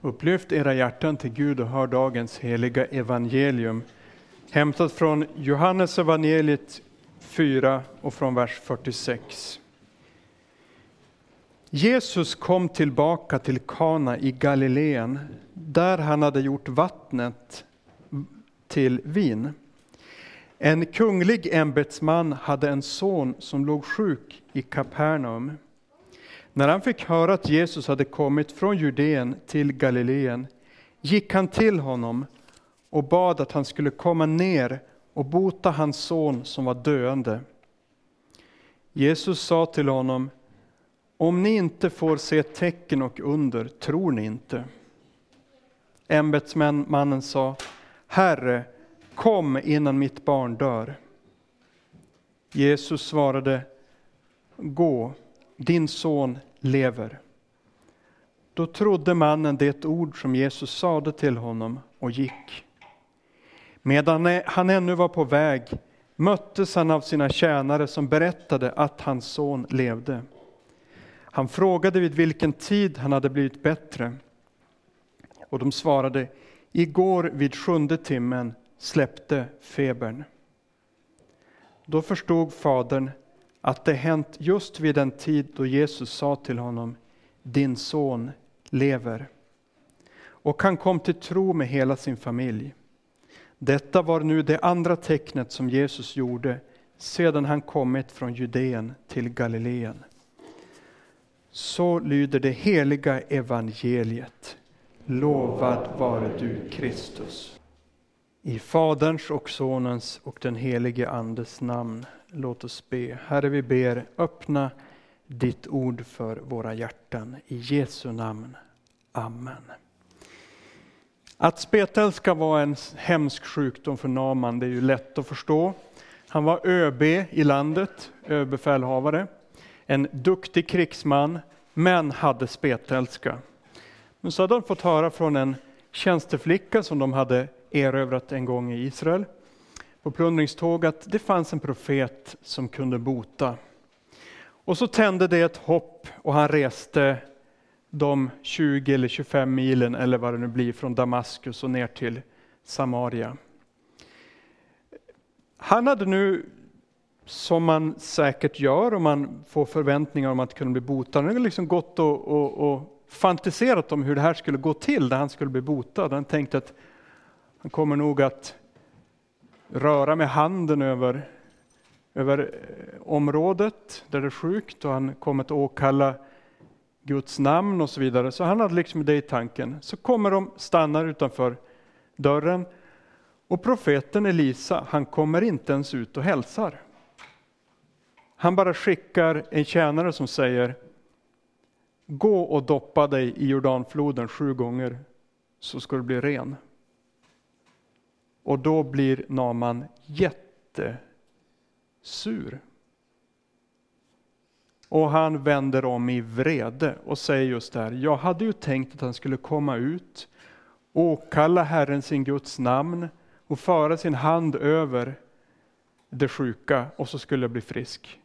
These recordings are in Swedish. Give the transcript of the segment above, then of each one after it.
Upplyft era hjärtan till Gud och hör dagens heliga evangelium hämtat från Johannes evangeliet 4 och från vers 46. Jesus kom tillbaka till Kana i Galileen där han hade gjort vattnet till vin. En kunglig ämbetsman hade en son som låg sjuk i Kapernaum. När han fick höra att Jesus hade kommit från Judeen till Galileen gick han till honom och bad att han skulle komma ner och bota hans son som var döende. Jesus sa till honom, om ni inte får se tecken och under tror ni inte. Ämbetsmannen sa, Herre, kom innan mitt barn dör. Jesus svarade, gå, din son lever. Då trodde mannen det ord som Jesus sade till honom och gick. Medan han ännu var på väg möttes han av sina tjänare som berättade att hans son levde. Han frågade vid vilken tid han hade blivit bättre. Och de svarade, igår vid sjunde timmen släppte febern. Då förstod fadern att det hänt just vid den tid då Jesus sa till honom, din son lever. Och han kom till tro med hela sin familj. Detta var nu det andra tecknet som Jesus gjorde sedan han kommit från Judeen till Galileen. Så lyder det heliga evangeliet. Lovad vare du Kristus. I Faderns och Sonens och den helige Andes namn. Låt oss be. Herre, vi ber, öppna ditt ord för våra hjärtan. I Jesu namn. Amen. Att spetälska var en hemsk sjukdom för Naman, det är ju lätt att förstå. Han var ÖB i landet, överbefälhavare, en duktig krigsman, men hade spetälska. Men så hade han fått höra från en tjänsteflicka som de hade erövrat en gång i Israel på plundringståg att det fanns en profet som kunde bota. Och så tände det ett hopp och han reste de 20 eller 25 milen eller vad det nu blir från Damaskus och ner till Samaria. Han hade nu, som man säkert gör om man får förväntningar om att kunna bli botad, han hade liksom gått och, och, och fantiserat om hur det här skulle gå till när han skulle bli botad. Han tänkte att han kommer nog att röra med handen över, över eh, området där det är sjukt och han kommer att åkalla Guds namn och så vidare. Så han hade liksom det i tanken. Så kommer de, stannar utanför dörren och profeten Elisa, han kommer inte ens ut och hälsar. Han bara skickar en tjänare som säger Gå och doppa dig i Jordanfloden sju gånger så ska du bli ren. Och då blir Naman jättesur. Och han vänder om i vrede och säger just det här, jag hade ju tänkt att han skulle komma ut, åkalla Herren sin Guds namn och föra sin hand över det sjuka och så skulle jag bli frisk.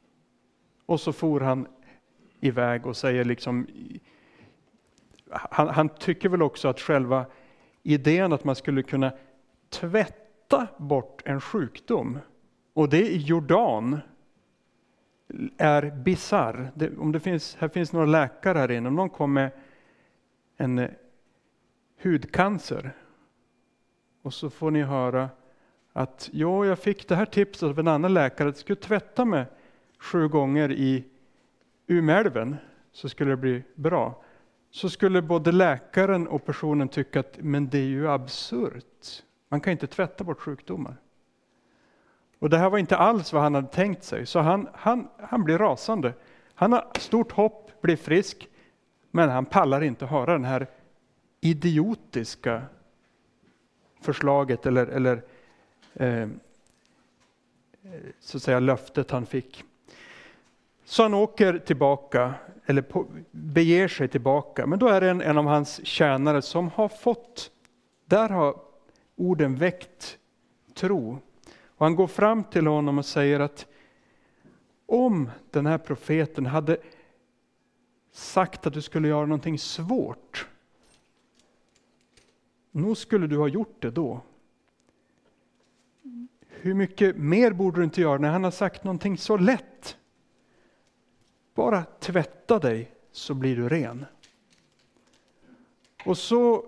Och så for han iväg och säger liksom, han, han tycker väl också att själva idén att man skulle kunna tvätta bort en sjukdom, och det i Jordan, är bizarr. Om det finns, här finns några läkare här inne, om någon kommer med en eh, hudcancer och så får ni höra att jo, jag fick det här tipset av en annan läkare att jag skulle tvätta mig sju gånger i Umeälven så skulle det bli bra. Så skulle både läkaren och personen tycka att men det är ju absurt. Man kan inte tvätta bort sjukdomar. Och det här var inte alls vad han hade tänkt sig, så han, han, han blir rasande. Han har stort hopp, blir frisk, men han pallar inte höra den här idiotiska förslaget eller, eller eh, så att säga löftet han fick. Så han åker tillbaka, eller på, beger sig tillbaka, men då är det en, en av hans tjänare som har fått, där har orden väckt tro. Och han går fram till honom och säger att om den här profeten hade sagt att du skulle göra någonting svårt, nog skulle du ha gjort det då. Hur mycket mer borde du inte göra när han har sagt någonting så lätt? Bara tvätta dig så blir du ren. Och så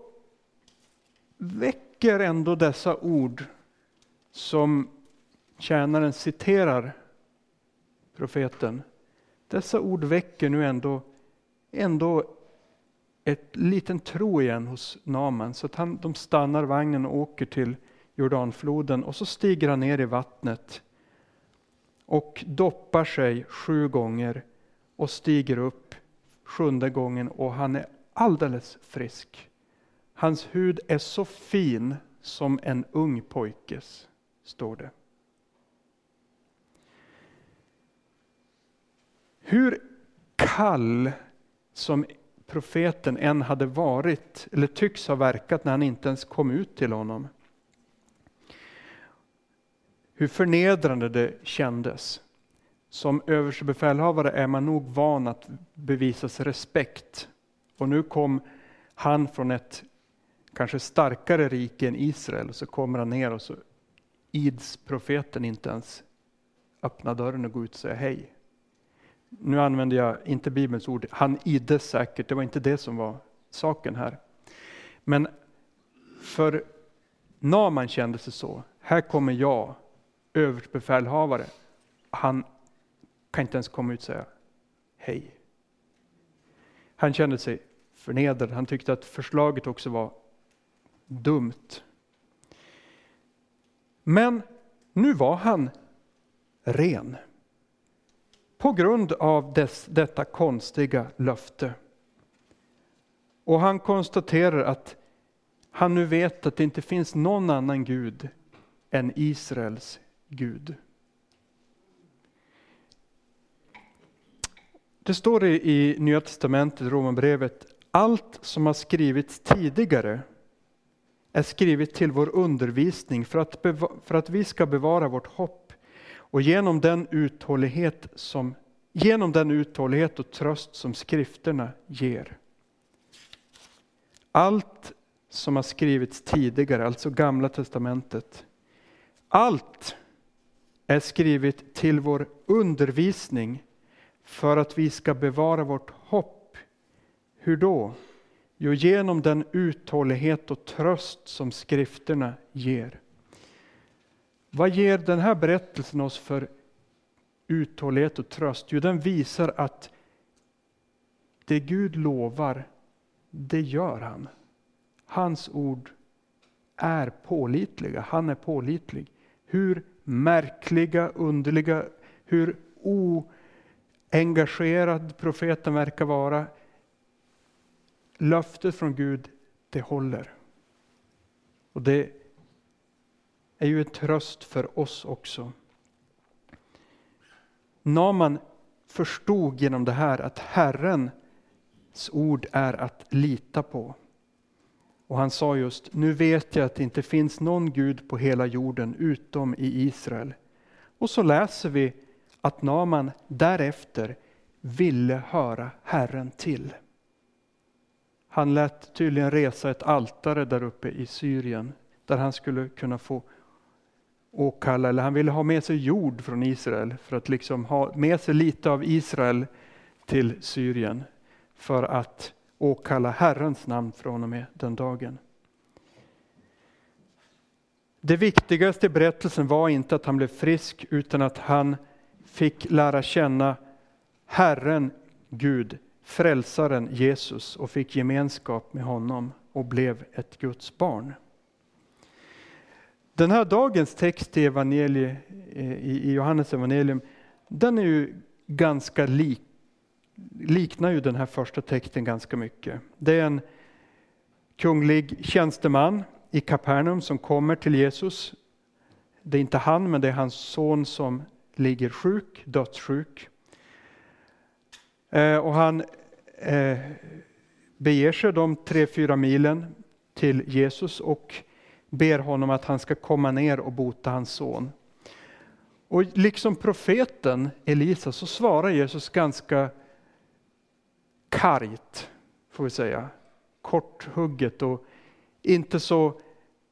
väcker ändå dessa ord som tjänaren citerar profeten. Dessa ord väcker nu ändå, ändå ett liten tro igen hos Naman så att han, de stannar vagnen och åker till Jordanfloden och så stiger han ner i vattnet och doppar sig sju gånger och stiger upp sjunde gången och han är alldeles frisk. Hans hud är så fin som en ung pojkes, står det. Hur kall som profeten än hade varit, eller tycks ha verkat när han inte ens kom ut till honom. Hur förnedrande det kändes. Som översebefälhavare är man nog van att bevisas respekt. Och nu kom han från ett kanske starkare rike än Israel och så kommer han ner och så ids profeten inte ens öppna dörren och gå ut och säga hej. Nu använder jag inte Bibelns ord, han iddes säkert, det var inte det som var saken här. Men för Naman kändes det så, här kommer jag, överbefälhavare, han kan inte ens komma ut och säga hej. Han kände sig förnedrad, han tyckte att förslaget också var dumt. Men nu var han ren på grund av dess, detta konstiga löfte. Och han konstaterar att han nu vet att det inte finns någon annan Gud än Israels Gud. Det står i Nya Testamentet, Romarbrevet, allt som har skrivits tidigare är skrivet till vår undervisning för att, för att vi ska bevara vårt hopp och genom den uthållighet som genom den uthållighet och tröst som skrifterna ger. Allt som har skrivits tidigare, alltså Gamla testamentet, allt är skrivet till vår undervisning för att vi ska bevara vårt hopp. Hur då? Jo, genom den uthållighet och tröst som skrifterna ger. Vad ger den här berättelsen oss för uthållighet och tröst? Jo, den visar att det Gud lovar, det gör han. Hans ord är pålitliga, han är pålitlig. Hur märkliga, underliga, hur oengagerad profeten verkar vara. Löftet från Gud, det håller. Och det är ju en tröst för oss också. Naman förstod genom det här att Herrens ord är att lita på. Och han sa just, nu vet jag att det inte finns någon Gud på hela jorden utom i Israel. Och så läser vi att Naman därefter ville höra Herren till. Han lät tydligen resa ett altare där uppe i Syrien där han skulle kunna få åkalla, eller han ville ha med sig jord från Israel för att liksom ha med sig lite av Israel till Syrien för att åkalla Herrens namn från och med den dagen. Det viktigaste i berättelsen var inte att han blev frisk utan att han fick lära känna Herren Gud, frälsaren Jesus och fick gemenskap med honom och blev ett Guds barn. Den här dagens text i, evangelie, i Johannes evangelium, den är ju ganska lik, liknar ju den här första texten ganska mycket. Det är en kunglig tjänsteman i Kapernaum som kommer till Jesus. Det är inte han, men det är hans son som ligger sjuk, dödssjuk. Eh, och han eh, beger sig de tre, fyra milen till Jesus och ber honom att han ska komma ner och bota hans son. Och liksom profeten Elisa så svarar Jesus ganska kargt, får vi säga, korthugget och inte så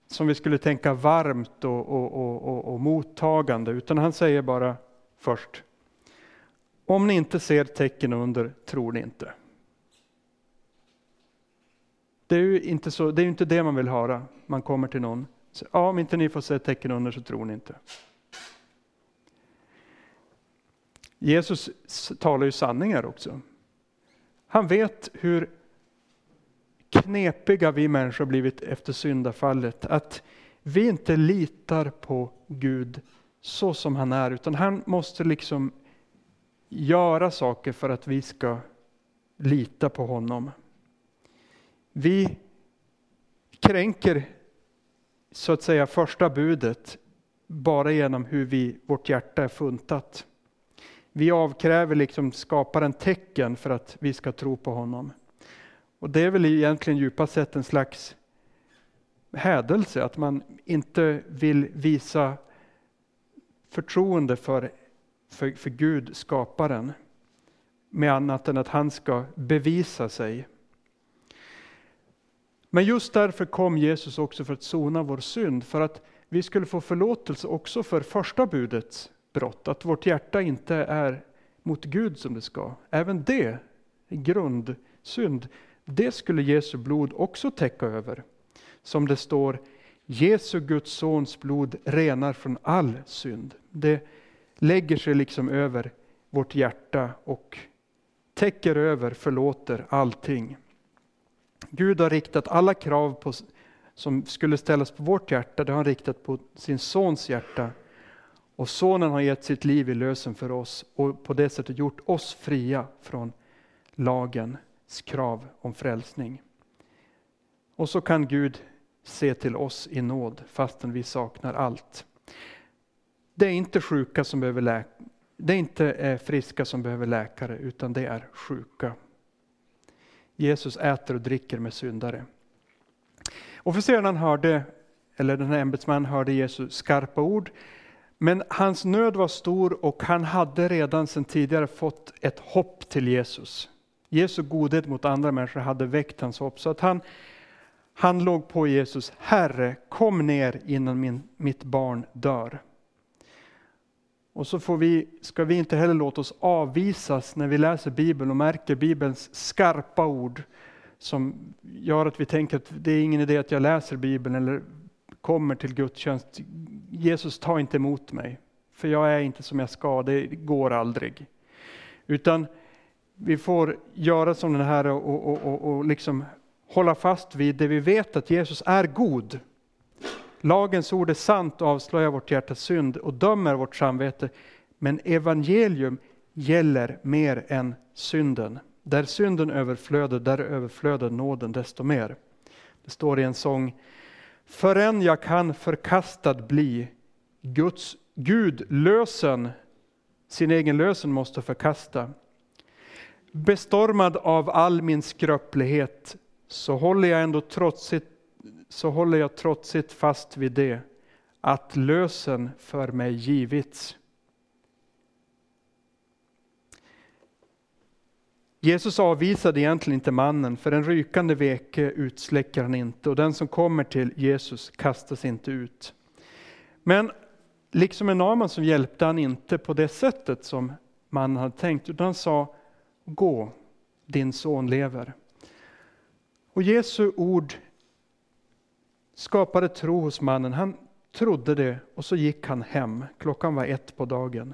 som vi skulle tänka varmt och, och, och, och, mottagande, utan han säger bara först, om ni inte ser tecken under, tror ni inte. Det är ju inte, så, det, är inte det man vill höra. Man kommer till någon. Så, ja, om inte ni får se tecken under så tror ni inte. Jesus talar ju sanningar också. Han vet hur knepiga vi människor blivit efter syndafallet. Att vi inte litar på Gud så som han är, utan han måste liksom göra saker för att vi ska lita på honom. Vi kränker så att säga första budet bara genom hur vi, vårt hjärta är funtat. Vi avkräver liksom skaparen tecken för att vi ska tro på honom. Och det är väl egentligen djupast sett en slags hädelse, att man inte vill visa förtroende för, för, för Gud, skaparen, med annat än att han ska bevisa sig. Men just därför kom Jesus också för att sona vår synd, för att vi skulle få förlåtelse också för första budets brott, att vårt hjärta inte är mot Gud som det ska. Även det grundsynd. Det skulle Jesu blod också täcka över. Som det står, Jesu Guds sons blod renar från all synd. Det lägger sig liksom över vårt hjärta och täcker över, förlåter allting. Gud har riktat alla krav på, som skulle ställas på vårt hjärta, det har han riktat på sin sons hjärta. Och sonen har gett sitt liv i lösen för oss och på det sättet gjort oss fria från lagens krav om frälsning. Och så kan Gud se till oss i nåd fastän vi saknar allt. Det är inte sjuka som behöver läka, det är inte eh, friska som behöver läkare utan det är sjuka. Jesus äter och dricker med syndare. Officeraren hörde, eller den här ämbetsmannen hörde Jesus skarpa ord. Men hans nöd var stor och han hade redan sedan tidigare fått ett hopp till Jesus. Jesu godhet mot andra människor hade väckt hans hopp. Så att han, han låg på Jesus, Herre kom ner innan min, mitt barn dör. Och så får vi, ska vi inte heller låta oss avvisas när vi läser Bibeln och märker Bibelns skarpa ord som gör att vi tänker att det är ingen idé att jag läser Bibeln eller kommer till gudstjänst. Jesus, ta inte emot mig, för jag är inte som jag ska, det går aldrig. Utan vi får göra som den här och, och, och, och liksom hålla fast vid det vi vet att Jesus är god. Lagens ord är sant och avslöjar vårt hjärtas synd och dömer vårt samvete. Men evangelium gäller mer än synden. Där synden överflöder, där överflöder nåden desto mer. Det står i en sång. Förrän jag kan förkastad bli, Guds Gud lösen, sin egen lösen måste förkasta. Bestormad av all min skröplighet, så håller jag ändå trotsigt så håller jag trotsigt fast vid det, att lösen för mig givits. Jesus avvisade egentligen inte mannen, för en rykande veke utsläcker han inte och den som kommer till Jesus kastas inte ut. Men liksom en Naman som hjälpte han inte på det sättet som mannen hade tänkt, utan han sa Gå, din son lever. Och Jesu ord skapade tro hos mannen. Han trodde det och så gick han hem. Klockan var ett på dagen.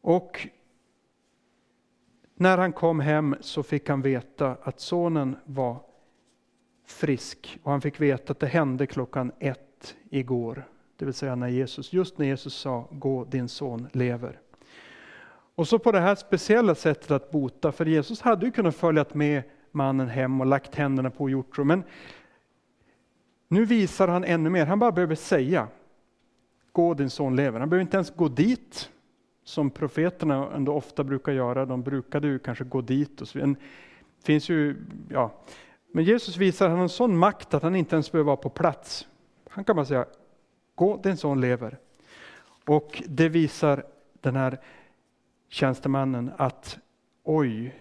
Och när han kom hem så fick han veta att sonen var frisk och han fick veta att det hände klockan ett igår. Det vill säga när Jesus, just när Jesus sa gå din son lever. Och så på det här speciella sättet att bota, för Jesus hade ju kunnat följa med mannen hem och lagt händerna på och gjort så. Men nu visar han ännu mer. Han bara behöver säga, gå din son lever. Han behöver inte ens gå dit, som profeterna ändå ofta brukar göra. De brukade ju kanske gå dit. Och så. En, finns ju, ja. Men Jesus visar han en sån makt att han inte ens behöver vara på plats. Han kan bara säga, gå din son lever. Och det visar den här tjänstemannen att oj,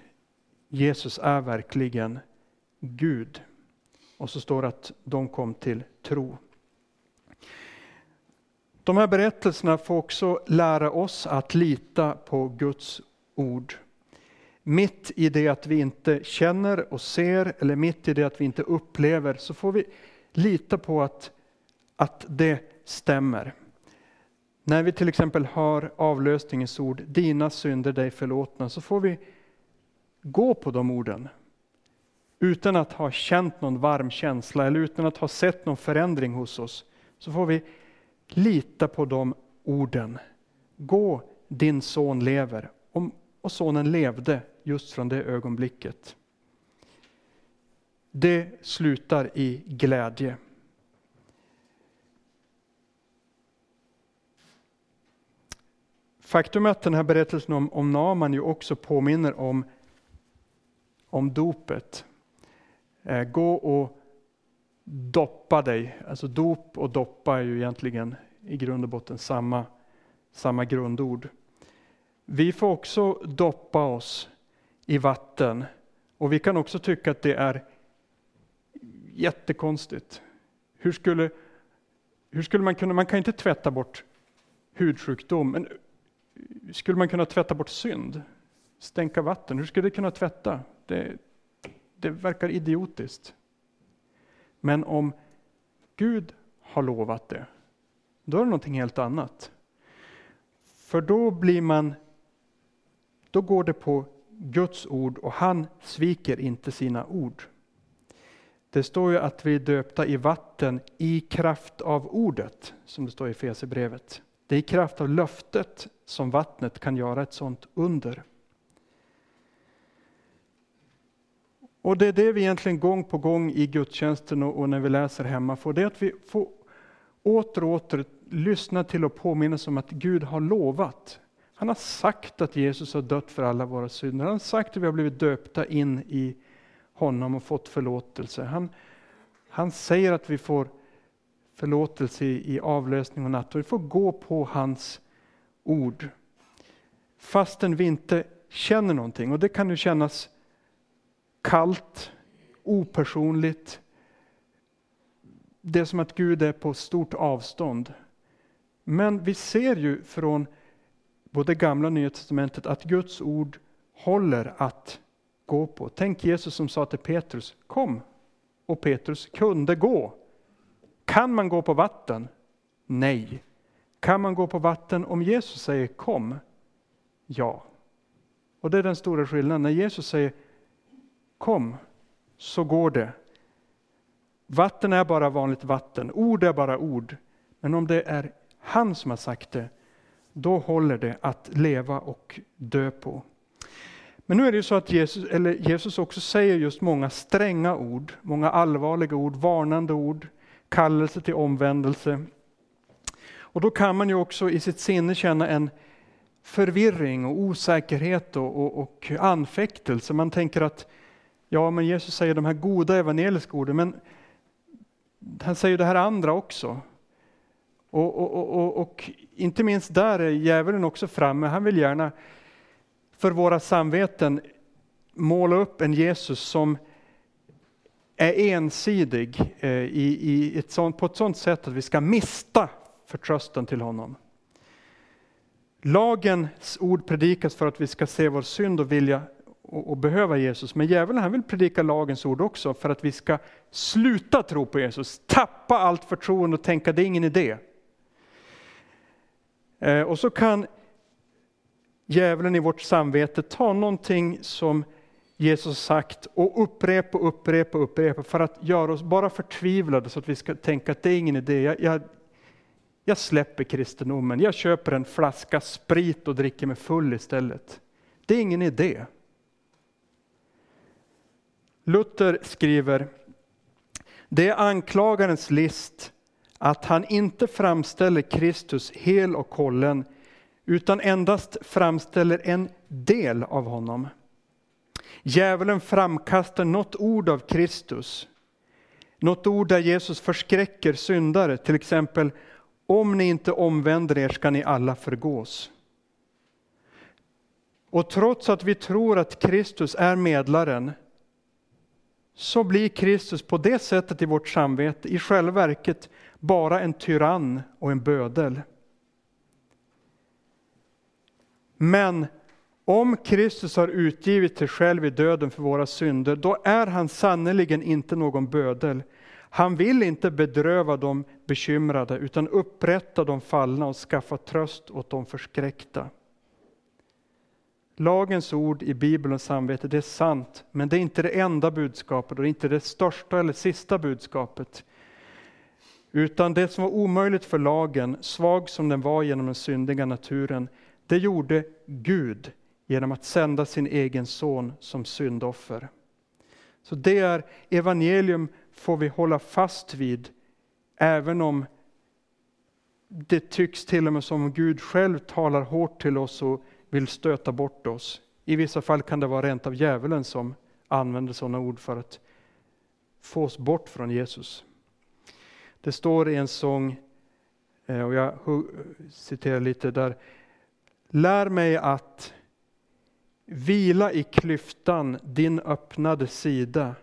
Jesus är verkligen Gud. Och så står det att de kom till tro. De här berättelserna får också lära oss att lita på Guds ord. Mitt i det att vi inte känner och ser, eller mitt i det att vi inte upplever, så får vi lita på att, att det stämmer. När vi till exempel hör avlösningens ord, dina synder dig förlåtna, så får vi gå på de orden. Utan att ha känt någon varm känsla eller utan att ha sett någon förändring hos oss, så får vi lita på de orden. Gå, din son lever. Och sonen levde just från det ögonblicket. Det slutar i glädje. Faktum är att den här berättelsen om, om Naman ju också påminner om, om dopet. Eh, gå och doppa dig. Alltså dop och doppa är ju egentligen i grund och botten samma, samma grundord. Vi får också doppa oss i vatten och vi kan också tycka att det är jättekonstigt. Hur skulle, hur skulle man kunna, man kan inte tvätta bort hudsjukdom, men skulle man kunna tvätta bort synd? Stänka vatten, hur skulle det kunna tvätta? Det, det verkar idiotiskt. Men om Gud har lovat det, då är det någonting helt annat. För då blir man, då går det på Guds ord och han sviker inte sina ord. Det står ju att vi är döpta i vatten i kraft av ordet, som det står i Efesierbrevet. Det är i kraft av löftet som vattnet kan göra ett sådant under. Och det är det vi egentligen gång på gång i gudstjänsten och, när vi läser hemma får, det är att vi får åter och åter lyssna till och påminnas om att Gud har lovat. Han har sagt att Jesus har dött för alla våra synder. Han har sagt att vi har blivit döpta in i honom och fått förlåtelse. Han, han säger att vi får förlåtelse i, i avlösning och natt. Och vi får gå på hans ord. Fastän vi inte känner någonting. Och det kan ju kännas kallt, opersonligt. Det är som att Gud är på stort avstånd. Men vi ser ju från både gamla och nya testamentet att Guds ord håller att gå på. Tänk Jesus som sa till Petrus, kom! Och Petrus kunde gå. Kan man gå på vatten? Nej. Kan man gå på vatten om Jesus säger kom? Ja. Och det är den stora skillnaden. När Jesus säger kom, så går det. Vatten är bara vanligt vatten, ord är bara ord. Men om det är han som har sagt det, då håller det att leva och dö på. Men nu är det ju så att Jesus, eller Jesus också säger just många stränga ord, många allvarliga ord, varnande ord, kallelse till omvändelse. Och då kan man ju också i sitt sinne känna en förvirring och osäkerhet och, och, och anfäktelse. Man tänker att ja, men Jesus säger de här goda evangeliska orden, men han säger det här andra också. Och, och, och, och, inte minst där är djävulen också framme. Han vill gärna för våra samveten måla upp en Jesus som är ensidig eh, i, i ett sånt, på ett sådant sätt att vi ska mista förtröstan till honom. Lagens ord predikas för att vi ska se vår synd och vilja och, och behöva Jesus. Men djävulen han vill predika lagens ord också för att vi ska sluta tro på Jesus, tappa allt förtroende och tänka det är ingen idé. Eh, och så kan djävulen i vårt samvete ta någonting som Jesus sagt och upprepa, upprepa, upprepa för att göra oss bara förtvivlade så att vi ska tänka att det är ingen idé. Jag, jag, jag släpper kristendomen, jag köper en flaska sprit och dricker mig full istället. Det är ingen idé. Luther skriver, det är anklagarens list att han inte framställer Kristus hel och hållen, utan endast framställer en del av honom. Djävulen framkastar något ord av Kristus, något ord där Jesus förskräcker syndare, till exempel om ni inte omvänder er ska ni alla förgås. Och trots att vi tror att Kristus är medlaren så blir Kristus på det sättet i vårt samvete i själva verket bara en tyrann och en bödel. Men om Kristus har utgivit sig själv i döden för våra synder, då är han sannerligen inte någon bödel. Han vill inte bedröva de bekymrade, utan upprätta de fallna och skaffa tröst åt de förskräckta. Lagens ord i Bibeln och samvetet, det är sant, men det är inte det enda budskapet och det är inte det största eller sista budskapet. Utan det som var omöjligt för lagen, svag som den var genom den syndiga naturen, det gjorde Gud genom att sända sin egen son som syndoffer. Så det är evangelium får vi hålla fast vid, även om det tycks till och med som om Gud själv talar hårt till oss och vill stöta bort oss. I vissa fall kan det vara rent av djävulen som använder sådana ord för att få oss bort från Jesus. Det står i en sång, eh, och jag citerar lite där, Lär mig att vila i klyftan, din öppnade sida.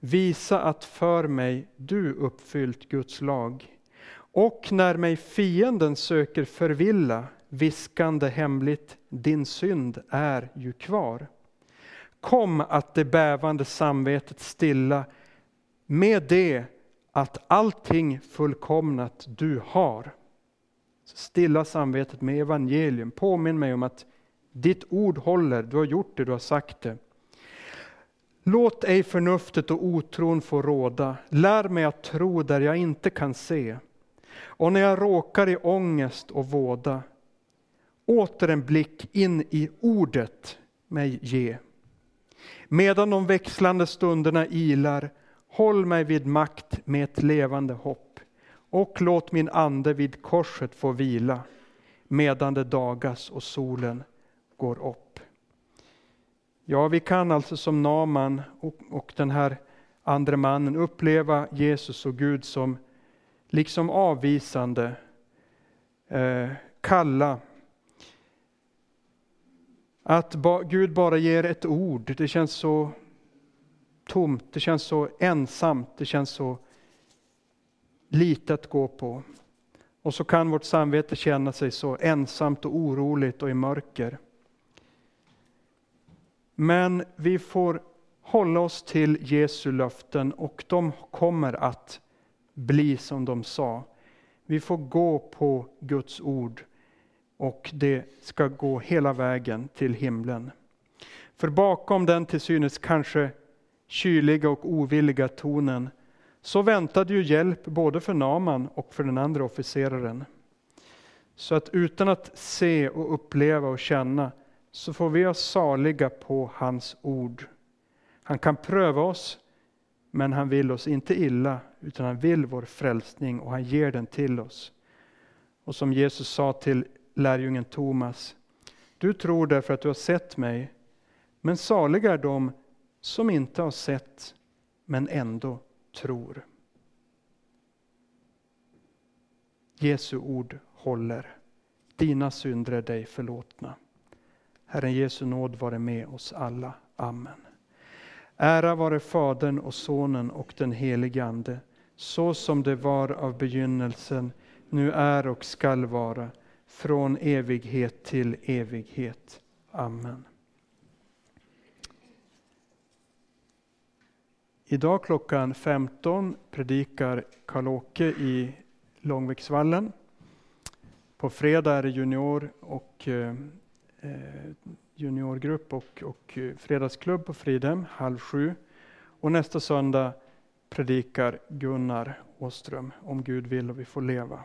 Visa att för mig du uppfyllt Guds lag. Och när mig fienden söker förvilla, viskande hemligt, din synd är ju kvar. Kom att det bävande samvetet stilla, med det att allting fullkomnat du har. Stilla samvetet med evangelium. Påminn mig om att ditt ord håller, du har gjort det, du har sagt det. Låt ej förnuftet och otron få råda. Lär mig att tro där jag inte kan se. Och när jag råkar i ångest och våda, åter en blick in i ordet mig ge. Medan de växlande stunderna ilar, håll mig vid makt med ett levande hopp och låt min ande vid korset få vila medan det dagas och solen går upp. Ja, vi kan alltså som Naman och, och den här andra mannen uppleva Jesus och Gud som liksom avvisande, eh, kalla. Att ba, Gud bara ger ett ord, det känns så tomt, det känns så ensamt, det känns så lite att gå på. Och så kan vårt samvete känna sig så ensamt och oroligt och i mörker. Men vi får hålla oss till Jesu löften och de kommer att bli som de sa. Vi får gå på Guds ord och det ska gå hela vägen till himlen. För bakom den till synes kanske kyliga och ovilliga tonen så väntade ju hjälp både för Naman och för den andra officeraren. Så att utan att se och uppleva och känna så får vi vara saliga på hans ord. Han kan pröva oss, men han vill oss inte illa, utan han vill vår frälsning och han ger den till oss. Och som Jesus sa till lärjungen Thomas, du tror därför att du har sett mig, men saliga är de som inte har sett, men ändå tror. Jesu ord håller. Dina synder är dig förlåtna. Herren Jesu nåd vare med oss alla. Amen. Ära vare Fadern och Sonen och den helige Ande, så som det var av begynnelsen, nu är och skall vara, från evighet till evighet. Amen. Idag klockan 15 predikar Karl-Åke i Långviksvallen. På fredag är det junior och eh, eh, juniorgrupp och, och fredagsklubb på Fridhem halv sju. Och nästa söndag predikar Gunnar Åström om Gud vill och vi får leva.